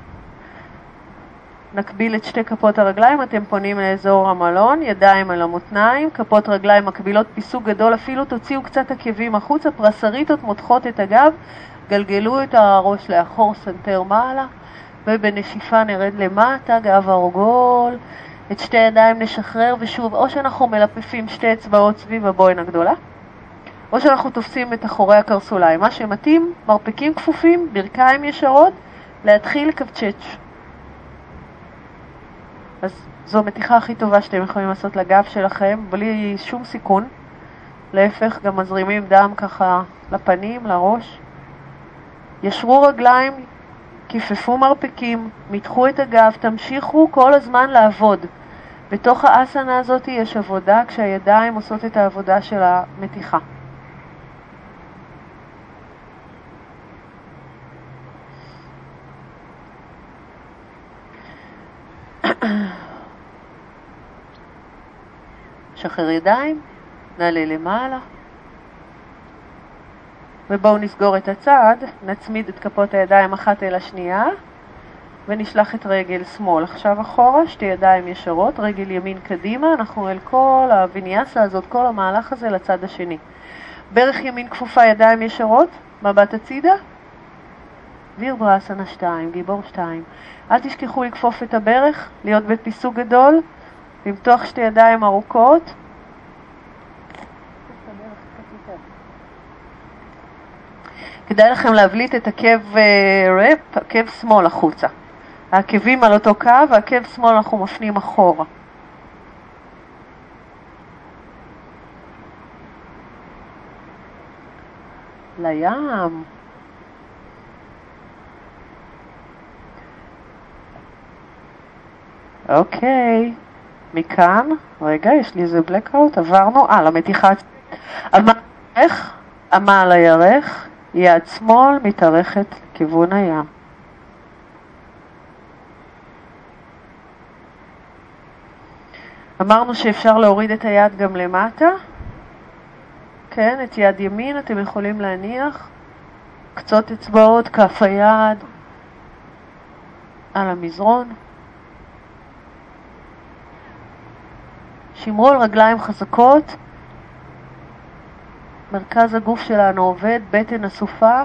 נקביל את שתי כפות הרגליים, אתם פונים לאזור המלון, ידיים על המותניים, כפות רגליים מקבילות פיסוק גדול, אפילו תוציאו קצת עקבים החוצה, פרסריטות מותחות את הגב, גלגלו את הראש לאחור, סנטר מעלה, ובנשיפה נרד למטה, גב עגול, את שתי הידיים נשחרר, ושוב, או שאנחנו מלפפים שתי אצבעות סביב הבוהן הגדולה, או שאנחנו תופסים את אחורי הקרסוליים. מה שמתאים, מרפקים כפופים, ברכיים ישרות, להתחיל לקפצ'ץ'. אז זו המתיחה הכי טובה שאתם יכולים לעשות לגב שלכם, בלי שום סיכון. להפך, גם מזרימים דם ככה לפנים, לראש. ישרו רגליים, כיפפו מרפקים, מתחו את הגב, תמשיכו כל הזמן לעבוד. בתוך האסנה הזאת יש עבודה כשהידיים עושות את העבודה של המתיחה. שחרר ידיים, נעלה למעלה. ובואו נסגור את הצד, נצמיד את כפות הידיים אחת אל השנייה ונשלח את רגל שמאל עכשיו אחורה, שתי ידיים ישרות, רגל ימין קדימה, אנחנו אל כל הוויניאסה הזאת, כל המהלך הזה לצד השני. ברך ימין כפופה, ידיים ישרות, מבט הצידה, וירברסנה 2, גיבור 2. אל תשכחו לכפוף את הברך, להיות בפיסוק גדול, למתוח שתי ידיים ארוכות. כדאי לכם להבליט את עקב אה, רפ, עקב שמאל החוצה. העקבים על אותו קו, ועקב שמאל אנחנו מפנים אחורה. לים. אוקיי, מכאן, רגע, יש לי איזה blackout, עברנו, אה, למתיחה, עמל הירך, עמל הירך, יד שמאל מתארכת לכיוון הים. אמרנו שאפשר להוריד את היד גם למטה, כן, את יד ימין אתם יכולים להניח, קצות אצבעות, כף היד על המזרון. שמרו על רגליים חזקות, מרכז הגוף שלנו עובד, בטן אסופה.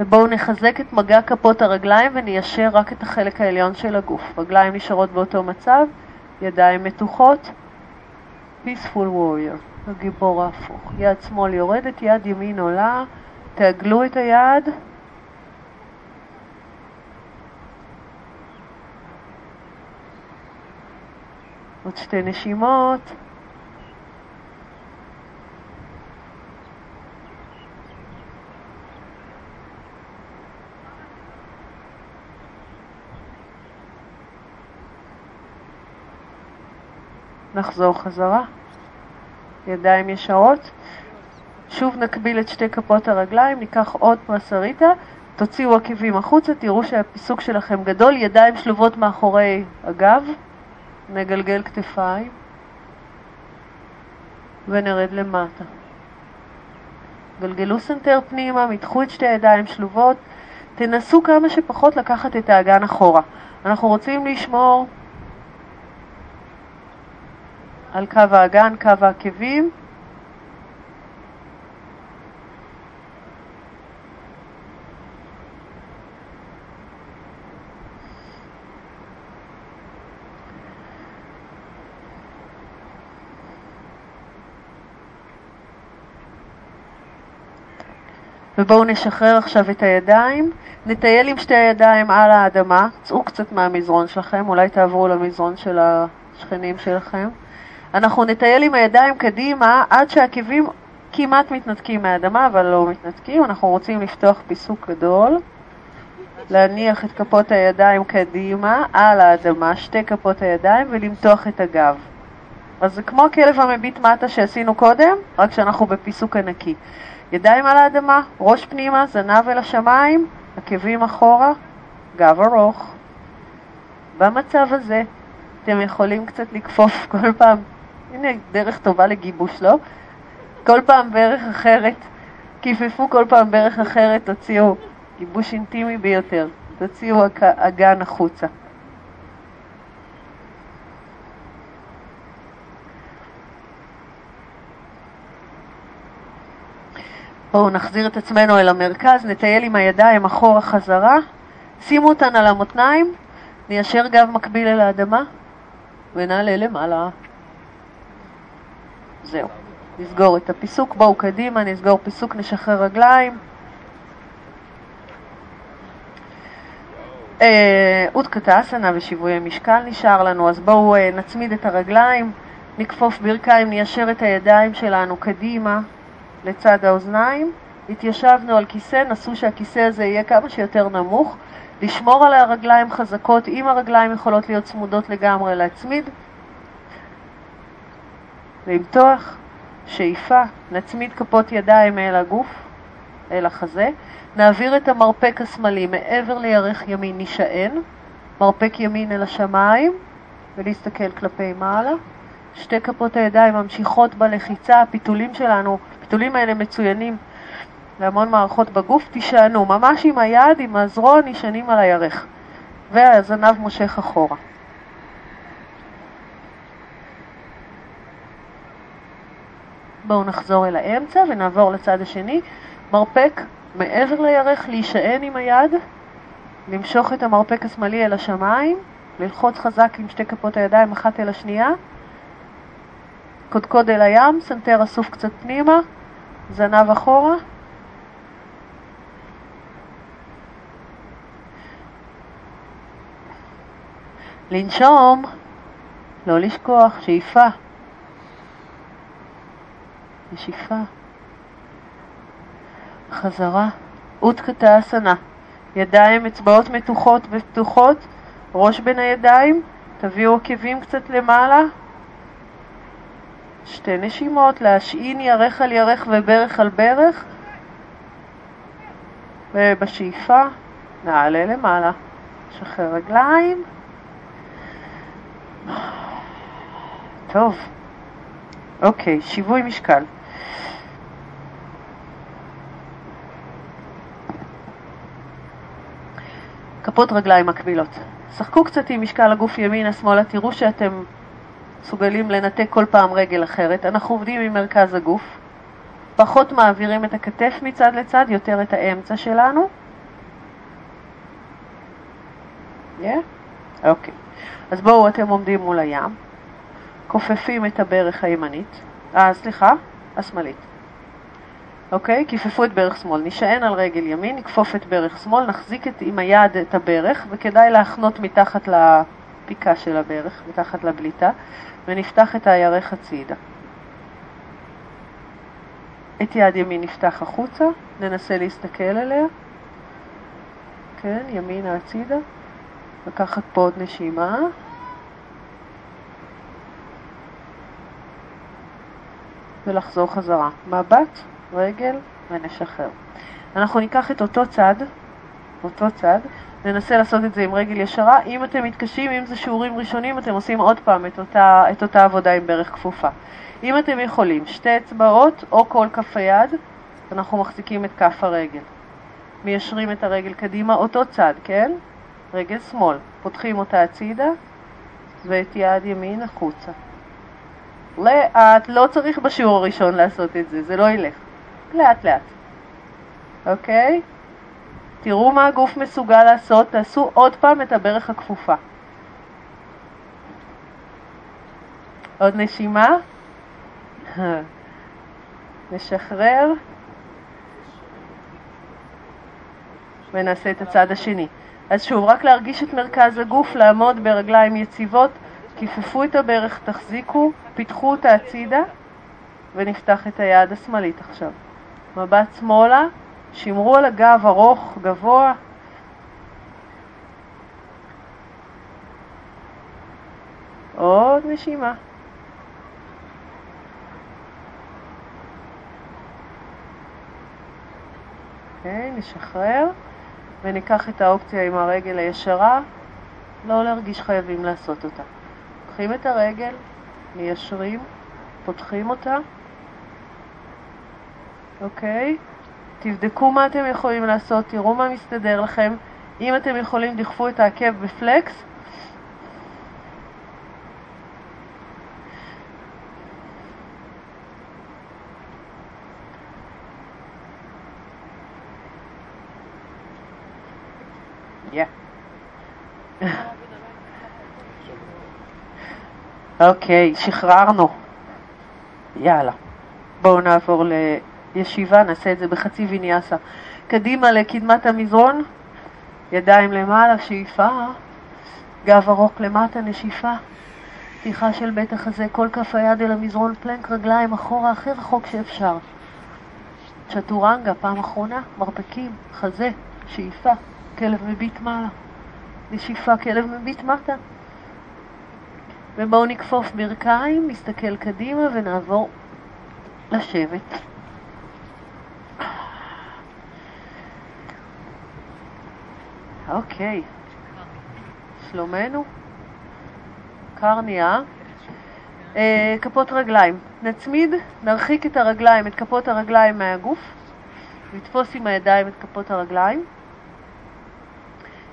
ובואו נחזק את מגע כפות הרגליים וניישר רק את החלק העליון של הגוף. רגליים נשארות באותו מצב, ידיים מתוחות. peaceful warrior, הגיבור ההפוך. יד שמאל יורדת, יד ימין עולה, תעגלו את היד. עוד שתי נשימות. נחזור חזרה, ידיים ישרות. שוב נקביל את שתי כפות הרגליים, ניקח עוד פרסריטה, תוציאו עקבים החוצה, תראו שהפיסוק שלכם גדול, ידיים שלובות מאחורי הגב. נגלגל כתפיים ונרד למטה. גלגלו סנטר פנימה, מתחו את שתי הידיים שלובות, תנסו כמה שפחות לקחת את האגן אחורה. אנחנו רוצים לשמור על קו האגן, קו העקבים, ובואו נשחרר עכשיו את הידיים, נטייל עם שתי הידיים על האדמה, צאו קצת מהמזרון שלכם, אולי תעברו למזרון של השכנים שלכם. אנחנו נטייל עם הידיים קדימה עד שהעקבים כמעט מתנתקים מהאדמה, אבל לא מתנתקים. אנחנו רוצים לפתוח פיסוק גדול, להניח את כפות הידיים קדימה על האדמה, שתי כפות הידיים, ולמתוח את הגב. אז זה כמו הכלב המביט מטה שעשינו קודם, רק שאנחנו בפיסוק ענקי. ידיים על האדמה, ראש פנימה, זנב אל השמיים, עקבים אחורה, גב ארוך. במצב הזה אתם יכולים קצת לכפוף כל פעם, הנה דרך טובה לגיבוש, לא? כל פעם בערך אחרת כיפפו כל פעם ברך אחרת, תוציאו גיבוש אינטימי ביותר, תוציאו אגן החוצה. בואו נחזיר את עצמנו אל המרכז, נטייל עם הידיים אחורה חזרה, שימו אותן על המותניים, ניישר גב מקביל אל האדמה ונעלה למעלה. זהו. נסגור את הפיסוק, בואו קדימה, נסגור פיסוק, נשחרר רגליים. אודקתא אה, ושיווי משקל נשאר לנו, אז בואו אה, נצמיד את הרגליים, נכפוף ברכיים, ניישר את הידיים שלנו קדימה לצד האוזניים. התיישבנו על כיסא, נסו שהכיסא הזה יהיה כמה שיותר נמוך. לשמור על הרגליים חזקות, אם הרגליים יכולות להיות צמודות לגמרי, להצמיד. למתוח, שאיפה, נצמיד כפות ידיים אל הגוף, אל החזה. נעביר את המרפק השמאלי מעבר לירך ימין, נשען, מרפק ימין אל השמיים ולהסתכל כלפי מעלה. שתי כפות הידיים ממשיכות בלחיצה, הפיתולים שלנו, הפיתולים האלה מצוינים להמון מערכות בגוף, תישענו, ממש עם היד, עם הזרוע, נשענים על הירך, והזנב מושך אחורה. בואו נחזור אל האמצע ונעבור לצד השני. מרפק מעבר לירך, להישען עם היד, למשוך את המרפק השמאלי אל השמיים, ללחוץ חזק עם שתי כפות הידיים אחת אל השנייה, קודקוד אל הים, סנטר אסוף קצת פנימה, זנב אחורה. לנשום, לא לשכוח, שאיפה. נשיפה. חזרה. אותקתא אסנה. ידיים, אצבעות מתוחות ופתוחות, ראש בין הידיים, תביאו עקבים קצת למעלה. שתי נשימות, להשעין ירך על ירך וברך על ברך. ובשאיפה נעלה למעלה. שחרר רגליים. טוב. אוקיי, שיווי משקל. כפות רגליים מקבילות. שחקו קצת עם משקל הגוף ימינה-שמאלה, תראו שאתם מסוגלים לנתק כל פעם רגל אחרת. אנחנו עובדים עם מרכז הגוף, פחות מעבירים את הכתף מצד לצד, יותר את האמצע שלנו. כן? Yeah? אוקיי. Okay. אז בואו, אתם עומדים מול הים, כופפים את הברך הימנית, אה, סליחה, השמאלית. אוקיי? כיפפו את ברך שמאל. נשען על רגל ימין, נכפוף את ברך שמאל, נחזיק את, עם היד את הברך, וכדאי להחנות מתחת לפיקה של הברך, מתחת לבליטה, ונפתח את הירך הצידה. את יד ימין נפתח החוצה, ננסה להסתכל עליה. כן, ימינה הצידה. לקחת פה עוד נשימה. ולחזור חזרה. מבט, רגל ונשחרר. אנחנו ניקח את אותו צד, אותו צד, ננסה לעשות את זה עם רגל ישרה. אם אתם מתקשים, אם זה שיעורים ראשונים, אתם עושים עוד פעם את אותה, את אותה עבודה עם ברך כפופה. אם אתם יכולים, שתי אצבעות או כל כף היד, אנחנו מחזיקים את כף הרגל. מיישרים את הרגל קדימה, אותו צד, כן? רגל שמאל. פותחים אותה הצידה ואת יד ימין החוצה. לאט, לא צריך בשיעור הראשון לעשות את זה, זה לא ילך. לאט לאט. אוקיי? תראו מה הגוף מסוגל לעשות, תעשו עוד פעם את הברך הכפופה. עוד נשימה. [laughs] נשחרר. ונעשה את הצד השני. אז שוב, רק להרגיש את מרכז הגוף, לעמוד ברגליים יציבות, כיפפו את הברך, תחזיקו, פיתחו אותה הצידה, ונפתח את היד השמאלית עכשיו. מבט שמאלה, שמרו על הגב ארוך, גבוה. עוד נשימה. אוקיי, נשחרר. וניקח את האופציה עם הרגל הישרה, לא להרגיש חייבים לעשות אותה. לוקחים את הרגל, מיישרים, פותחים אותה, אוקיי? תבדקו מה אתם יכולים לעשות, תראו מה מסתדר לכם. אם אתם יכולים, דחפו את העקב בפלקס. אוקיי, [laughs] שחררנו. יאללה. בואו נעבור לישיבה, נעשה את זה בחצי ויניאסה. קדימה לקדמת המזרון, ידיים למעלה, שאיפה, גב ארוך למטה, נשיפה, פתיחה של בית החזה, כל כף היד אל המזרון, פלנק רגליים אחורה, הכי רחוק שאפשר. צ'טורנגה, פעם אחרונה, מרפקים, חזה, שאיפה, כלב מביט מעלה, נשיפה, כלב מביט מטה. ובואו נכפוף ברכיים, נסתכל קדימה ונעבור לשבת. אוקיי, שלומנו? קר נהיה. אה, כפות רגליים. נצמיד, נרחיק את הרגליים, את כפות הרגליים מהגוף, נתפוס עם הידיים את כפות הרגליים,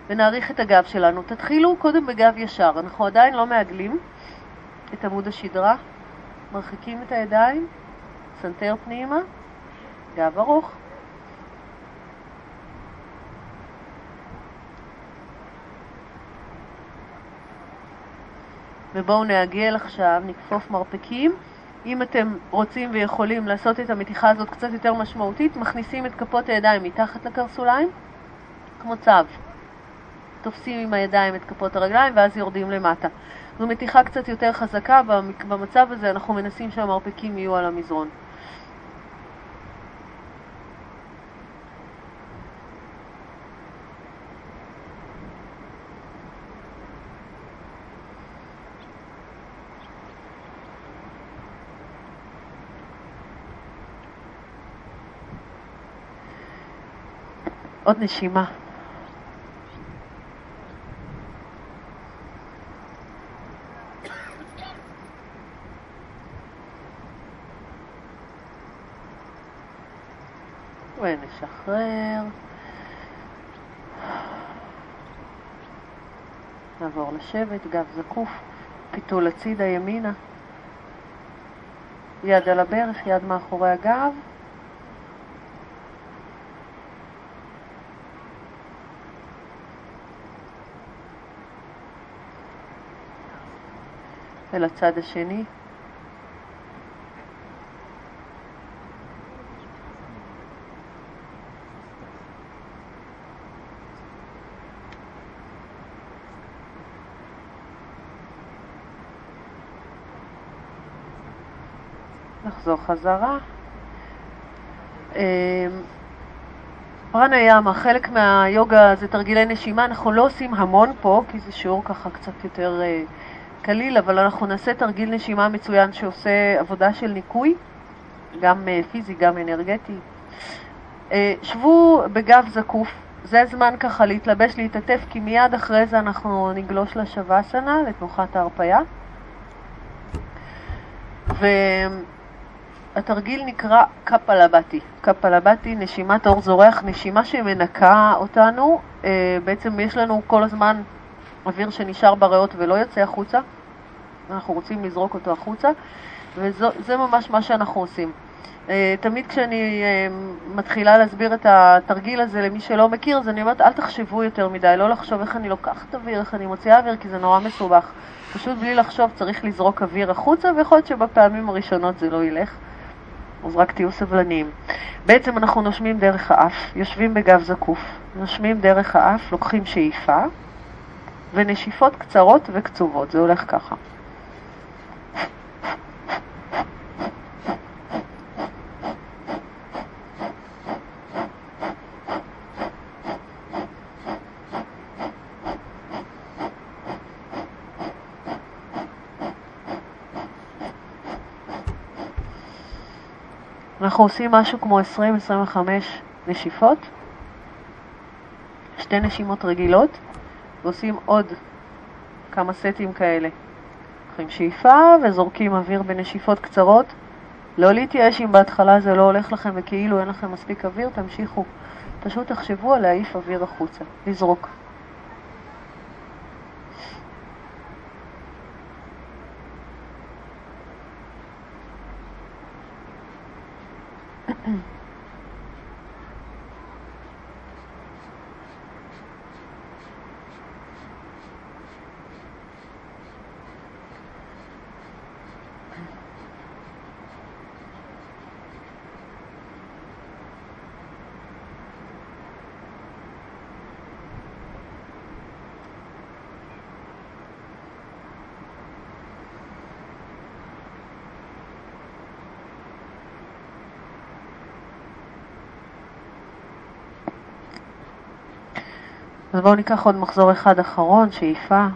ונעריך את הגב שלנו. תתחילו קודם בגב ישר, אנחנו עדיין לא מעגלים את עמוד השדרה, מרחיקים את הידיים, סנטר פנימה, גב ארוך. ובואו נעגל עכשיו, נכפוף מרפקים. אם אתם רוצים ויכולים לעשות את המתיחה הזאת קצת יותר משמעותית, מכניסים את כפות הידיים מתחת לקרסוליים, כמו צב. תופסים עם הידיים את כפות הרגליים ואז יורדים למטה. זו מתיחה קצת יותר חזקה, במצב הזה אנחנו מנסים שהמרפקים יהיו על המזרון. עוד נשימה. ונשחרר. נעבור לשבת, גב זקוף, פיתול הצידה ימינה, יד על הברך, יד מאחורי הגב. אל הצד השני. נחזור חזרה. אמ, פרנה ימה, חלק מהיוגה זה תרגילי נשימה, אנחנו לא עושים המון פה, כי זה שיעור ככה קצת יותר uh, קליל, אבל אנחנו נעשה תרגיל נשימה מצוין שעושה עבודה של ניקוי, גם uh, פיזי, גם אנרגטי. Uh, שבו בגב זקוף, זה הזמן ככה להתלבש, להתעטף, כי מיד אחרי זה אנחנו נגלוש לשוואסנה, לתנוחת ההרפייה. ו... התרגיל נקרא קפלבטי. קפלבטי, נשימת אור זורח, נשימה שמנקה אותנו. אה, בעצם יש לנו כל הזמן אוויר שנשאר בריאות ולא יוצא החוצה. אנחנו רוצים לזרוק אותו החוצה, וזה ממש מה שאנחנו עושים. אה, תמיד כשאני אה, מתחילה להסביר את התרגיל הזה למי שלא מכיר, אז אני אומרת, אל תחשבו יותר מדי, לא לחשוב איך אני לוקחת אוויר, איך אני מוציאה אוויר, כי זה נורא מסובך. פשוט בלי לחשוב צריך לזרוק אוויר החוצה, ויכול להיות שבפעמים הראשונות זה לא ילך. אז רק תהיו סבלניים. בעצם אנחנו נושמים דרך האף, יושבים בגב זקוף, נושמים דרך האף, לוקחים שאיפה, ונשיפות קצרות וקצובות, זה הולך ככה. אנחנו עושים משהו כמו 20-25 נשיפות, שתי נשימות רגילות, ועושים עוד כמה סטים כאלה. לוקחים שאיפה וזורקים אוויר בנשיפות קצרות, לא להתייאש אם בהתחלה זה לא הולך לכם וכאילו אין לכם מספיק אוויר, תמשיכו. פשוט תחשבו על להעיף אוויר החוצה, לזרוק. Mm. אז בואו ניקח עוד מחזור אחד אחרון, שאיפה.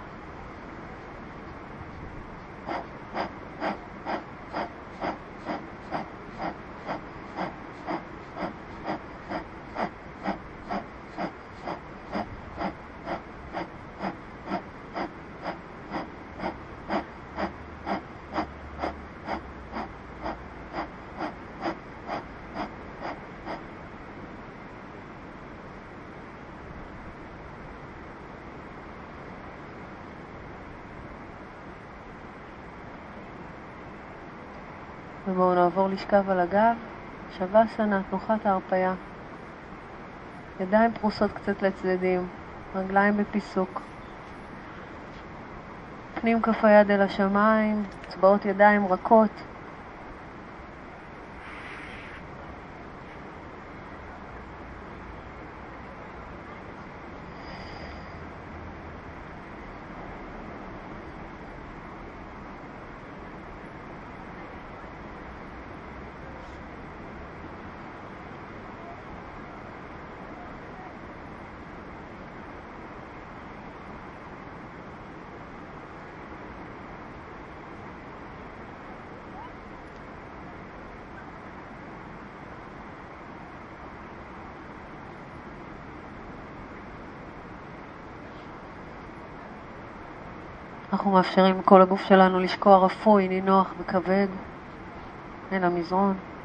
ובואו נעבור לשכב על הגב, שווה סנה, תנוחת ההרפייה. ידיים פרוסות קצת לצדדים, רגליים בפיסוק. פנים כף היד אל השמיים, אצבעות ידיים רכות. אנחנו מאפשרים לכל הגוף שלנו לשקוע רפוי, נינוח וכבד אל המזרון.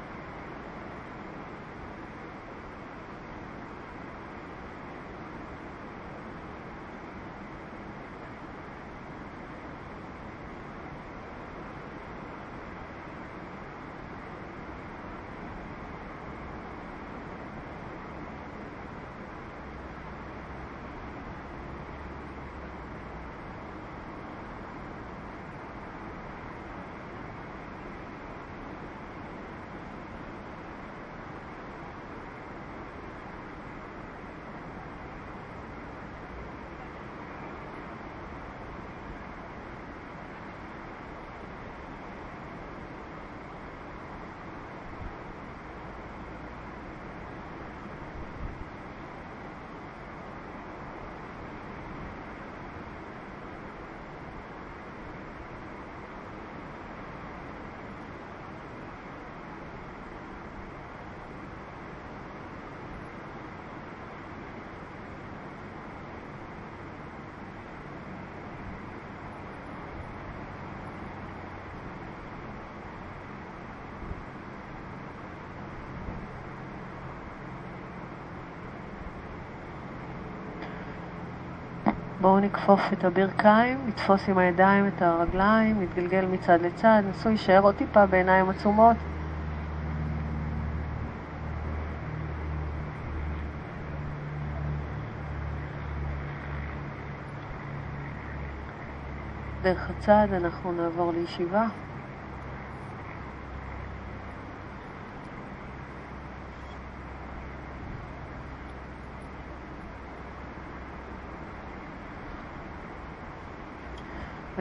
בואו נכפוף את הברכיים, נתפוס עם הידיים את הרגליים, נתגלגל מצד לצד, נסו להישאר עוד טיפה בעיניים עצומות. דרך הצד אנחנו נעבור לישיבה.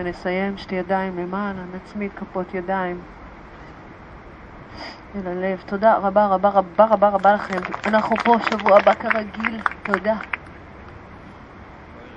ונסיים שתי ידיים למעלה, נצמיד כפות ידיים אל הלב. תודה רבה רבה רבה רבה רבה לכם. אנחנו פה שבוע הבא כרגיל. תודה.